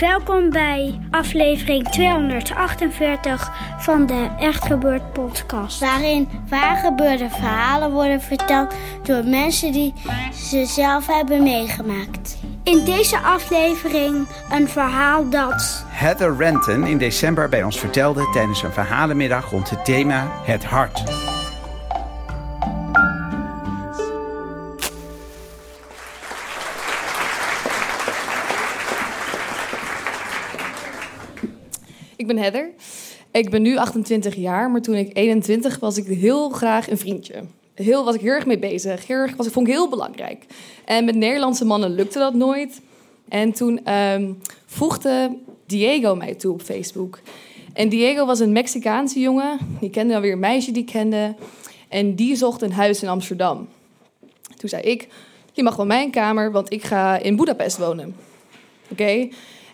Welkom bij aflevering 248 van de Echt Gebeurd podcast. Waarin waargebeurde verhalen worden verteld door mensen die ze zelf hebben meegemaakt. In deze aflevering een verhaal dat Heather Renton in december bij ons vertelde tijdens een verhalenmiddag rond het thema Het Hart. Ben Heather. Ik ben nu 28 jaar, maar toen ik 21 was ik heel graag een vriendje. Heel was ik heel erg mee bezig. Heel erg, was, ik vond ik heel belangrijk. En met Nederlandse mannen lukte dat nooit. En toen ehm, voegde Diego mij toe op Facebook. En Diego was een Mexicaanse jongen. Die kende dan weer een meisje die ik kende. En die zocht een huis in Amsterdam. Toen zei ik, je mag wel mijn kamer, want ik ga in Budapest wonen. Oké?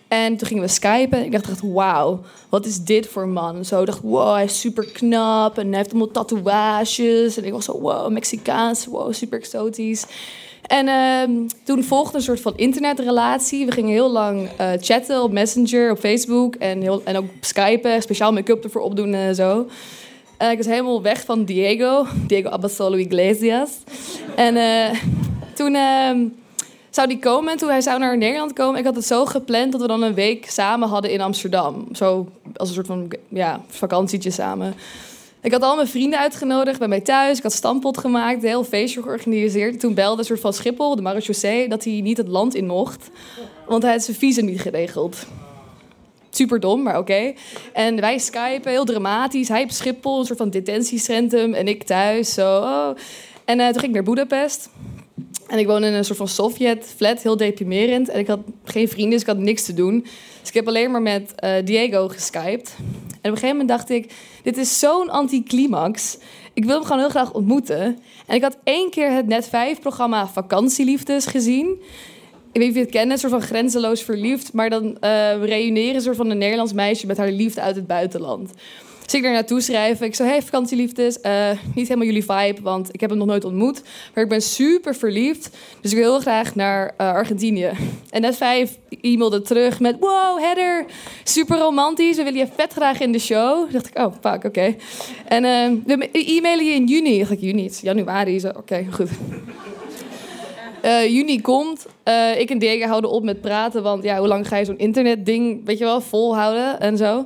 En toen gingen we skypen. Ik dacht echt, wauw, wat is dit voor man? Zo dacht, wow, hij is super knap en hij heeft allemaal tatoeages. En ik was zo, wow, Mexicaans, wow, super exotisch. En ehm, toen volgde een soort van internetrelatie. We gingen heel lang eh, chatten op Messenger, op Facebook en, heel, en ook skypen, speciaal make-up ervoor opdoen en zo. En ik was helemaal weg van Diego, Diego Abasolo Iglesias. En eh, toen ehm, zou die komen en toen hij zou naar Nederland komen. Ik had het zo gepland dat we dan een week samen hadden in Amsterdam. Zo als een soort van ja, vakantietje samen. Ik had al mijn vrienden uitgenodigd bij mij thuis. Ik had stampot gemaakt, een heel feestje georganiseerd. Toen belde een soort van Schiphol, de marechaussee, dat hij niet het land in mocht. Want hij had zijn visum niet geregeld. Super dom, maar oké. En wij skypen, heel dramatisch. Hij op Schiphol, een soort van detentiecentrum. En ik thuis, zo. oh. En eh, toen ging ik naar Budapest. En ik woonde in een soort van Sovjet-flat, heel deprimerend. En ik had geen vrienden, dus ik had niks te doen. Dus ik heb alleen maar met eh, Diego geskyped. En op een gegeven moment dacht ik, dit is zo'n anticlimax. Ik wil hem gewoon heel graag ontmoeten. En ik had één keer het Net 5-programma Vakantieliefdes gezien. Ik weet niet of je het kent, een soort van grenzeloos verliefd. Maar dan eh reuneren soort van een Nederlands meisje met haar liefde uit het buitenland. Dus ik daar naartoe schrijven. Ik zo, hey vakantieliefdes, eh, niet helemaal jullie vibe, want ik heb hem nog nooit ontmoet. Maar ik ben super verliefd, dus ik wil heel graag naar eh, Argentinië. En net vijf e-mailde terug met, wow Heather, super romantisch, we willen je vet graag in de show. Dacht ik, oh fuck, oké. En eh, we e-mailen je in juni. Dacht ik, juni, is januari. Zo, Oké, goed. Juni komt. Ik en Diego houden op met praten. Want ja, hoe lang ga je zo'n internetding, weet je wel, volhouden en zo.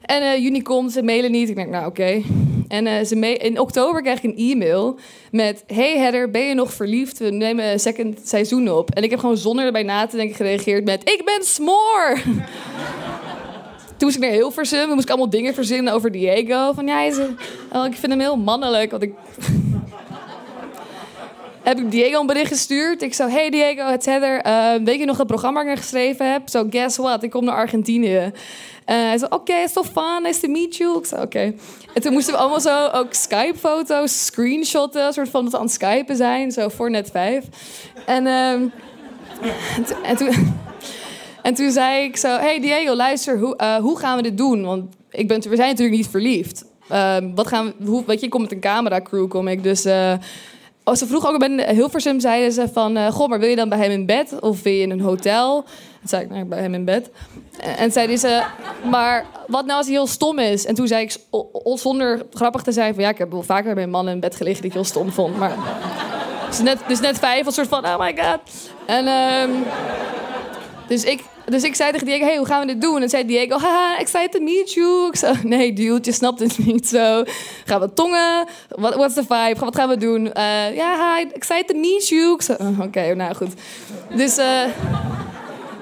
En eh, juni komt, ze mailen niet. Ik denk, nou oké. En eh, ze in oktober krijg ik een e-mail met... Hey Heather, ben je nog verliefd? We nemen een second seizoen op. En ik heb gewoon zonder erbij na te denken gereageerd met... Ik ben Smoor! Toen moest ik naar Hilversum. Toen moest ik allemaal dingen verzinnen over Diego. Van ja, oh, ik vind hem heel mannelijk. Want ik heb ik Diego een bericht gestuurd. Ik zo, hey Diego, het is Heather. Eh, weet je nog het programma dat ik geschreven heb? Zo, guess what? Ik kom naar Argentinië. Eh, hij zei, oké, okay, so fun, nice to meet you. Ik zei, oké. En toen moesten we allemaal zo ook Skype-foto's screenshotten. Een soort van dat aan het Skypen zijn, zo voor net vijf. En, ehm, en, toen- en toen... En toen zei ik zo, hey Diego, luister, hoe, eh, hoe gaan we dit doen? Want ik ben, we zijn natuurlijk niet verliefd. Ehm, wat gaan we, hoe, weet je, ik kom met een cameracrew, kom ik. Dus eh, oh, ze vroeg ook bij Hilversum, zeiden ze van... eh, goh, maar wil je dan bij hem in bed of wil je in een hotel? Toen zei ik, nou, bij hem in bed. En, en zeiden ze, maar wat nou als hij heel stom is? En toen zei ik, zonder grappig te zijn... van ja, ik heb wel vaker bij een man in bed gelegen die ik heel stom vond. Maar dus net, net vijf, was soort van, oh my god. En... ehm, dus ik, dus ik zei tegen Diego, hey, hoe gaan we dit doen? En zei Diego, haha, excited to meet you. Ik zei, nee dude, je snapt het niet zo. Gaan we tongen? What, what's the vibe? Wat gaan we doen? Eh, Ja, hi, excited to meet you. Ik zei, oh, oké, nou goed. Dus, eh,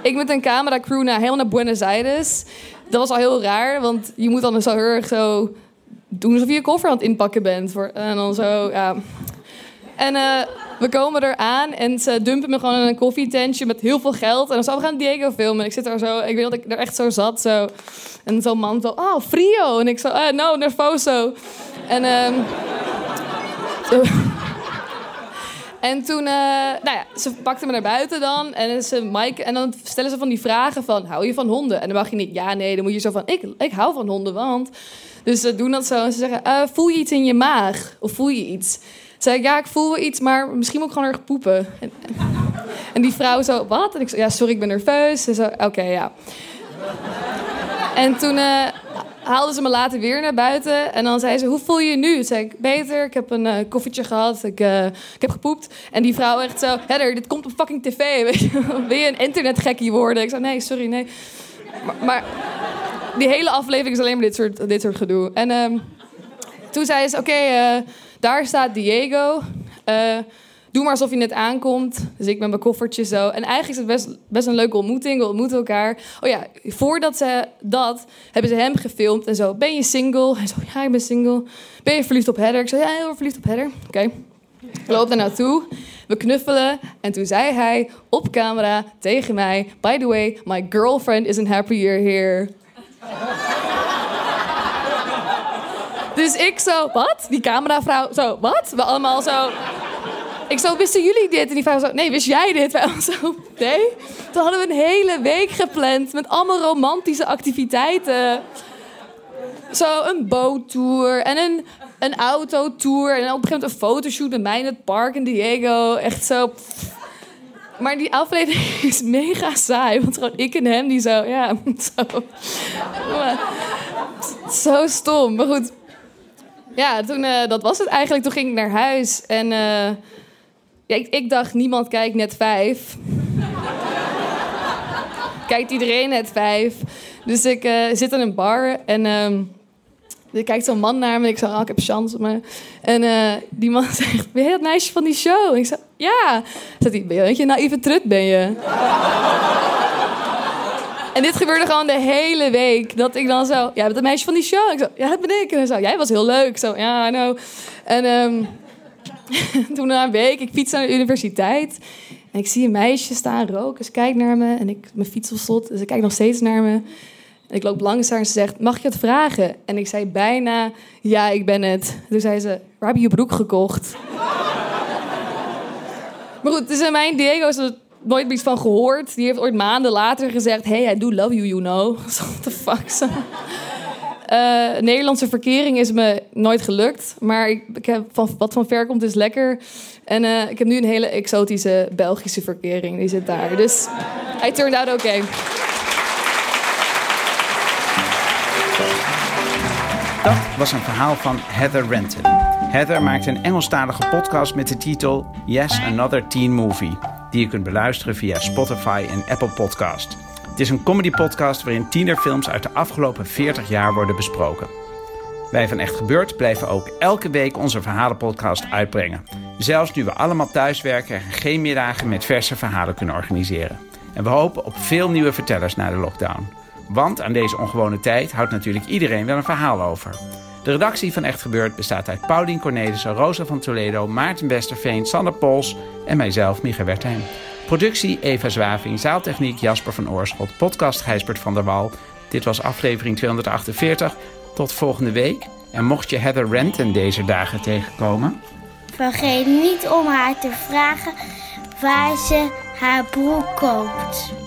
ik met een cameracrew naar helemaal naar Buenos Aires. Dat was al heel raar, want je moet dan zo heel erg zo doen alsof je je koffer aan het inpakken bent. Voor, en dan zo, ja. En eh, we komen eraan en ze dumpen me gewoon in een koffietentje met heel veel geld. En dan zo, we gaan Diego filmen. En ik zit er zo, ik weet dat ik er echt zo zat. Zo. En zo'n man zo, oh, frio. En ik zo, uh, no, nervoso. En, zo. en toen, uh, nou ja, ze pakten me naar buiten dan. En, ze, Mike, en dan stellen ze van die vragen van, hou je van honden? En dan mag je niet, ja, nee. Dan moet je zo van, ik, ik hou van honden, want... Dus ze doen dat zo en ze zeggen, uh, voel je iets in je maag? Of voel je iets? Zei ik, ja, ik voel wel iets, maar misschien moet ik gewoon erg poepen. En, en, die vrouw zo, wat? En ik zei, ja, sorry, ik ben nerveus. Ze zo, oké, ja. En toen uh, haalden ze me later weer naar buiten. En dan zei ze, hoe voel je je nu? Toen zei ik, beter, ik heb een uh, koffietje gehad, ik, uh, ik heb gepoept. En die vrouw echt zo, Heather, dit komt op fucking tv. Weet je? Wil je een internetgekkie worden? Ik zei, nee, sorry, nee. Maar, die hele aflevering is alleen maar dit soort, dit soort gedoe. En um, toen zei ze, oké... daar staat Diego. Uh, doe maar alsof je net aankomt. Dus ik met mijn koffertje zo. En eigenlijk is het best, best een leuke ontmoeting. We ontmoeten elkaar. Oh ja, voordat ze dat, hebben ze hem gefilmd. En zo, ben je single? Hij zo, ja, ik ben single. Ben je verliefd op Heather? Ik zo, ja, heel verliefd op Heather. Oké. Okay. Loop daar naartoe. We knuffelen. En toen zei hij op camera tegen mij... By the way, my girlfriend isn't happy you're here. Dus ik zo, wat? Die cameravrouw zo, wat? We allemaal zo... Ik zo, wisten jullie dit? En die vrouw zo, nee, wist jij dit? Wij allemaal zo, nee. Toen hadden we een hele week gepland met allemaal romantische activiteiten. Zo een boottour en een, een autotour. En op een gegeven moment een fotoshoot met mij in het park in Diego. Echt zo... Maar die aflevering is mega saai. Want gewoon ik en hem die zo, ja, zo. zo stom. Maar goed, ja, toen, uh, dat was het eigenlijk. Toen ging ik naar huis en uh, ja, ik, dacht, niemand kijkt net vijf. kijkt iedereen net vijf. Dus ik uh, zit in een bar en um, er kijkt zo'n man naar me. En ik zeg, oh, ik heb chance op me. En die man zegt, ben je het meisje van die show? En ik zeg, ja. Zegt hij, ben je een naïeve trut ben je? En dit gebeurde gewoon de hele week. Dat ik dan zo, bent een meisje van die show. Ik zo, ja, dat ben ik. En zo, jij was heel leuk. Zo, ja, know. En um, toen na een week, ik fiets naar de universiteit. En ik zie een meisje staan roken. Ze kijkt naar me. En ik, mijn fiets op slot. Dus ze kijkt nog steeds naar me. En ik loop langs haar en ze zegt, mag je het vragen? En ik zei bijna, ja, ik ben het. Toen zei ze, waar heb je je broek gekocht? maar goed, dus in mijn Diego is het nooit iets van gehoord. Die heeft ooit maanden later gezegd: Hey, I do love you, you know. What the fuck? Uh, Nederlandse verkering is me nooit gelukt. Maar ik, ik, heb van, wat van ver komt is lekker. En uh, ik heb nu een hele exotische Belgische verkering. Die zit daar. Dus I turned out okay. Dat was een verhaal van Heather Renton. Heather maakt een Engelstalige podcast met de titel Yes, Another Teen Movie die je kunt beluisteren via Spotify en Apple Podcast. Het is een comedy podcast waarin tienerfilms uit de afgelopen 40 jaar worden besproken. Wij van Echt Gebeurd blijven ook elke week onze verhalenpodcast uitbrengen. Zelfs nu we allemaal thuiswerken en geen middagen met verse verhalen kunnen organiseren. En we hopen op veel nieuwe vertellers na de lockdown. Want aan deze ongewone tijd houdt natuurlijk iedereen wel een verhaal over. De redactie van Echt Gebeurd bestaat uit Paulien Cornelissen, Rosa van Toledo, Maarten Westerveen, Sander Pols en mijzelf, Micha Wertheim. Productie Eva Zwaving, zaaltechniek Jasper van Oorschot, podcast Gijsbert van der Wal. Dit was aflevering 248. Tot volgende week. En mocht je Heather Renton deze dagen tegenkomen... Vergeet niet om haar te vragen waar ze haar broek koopt.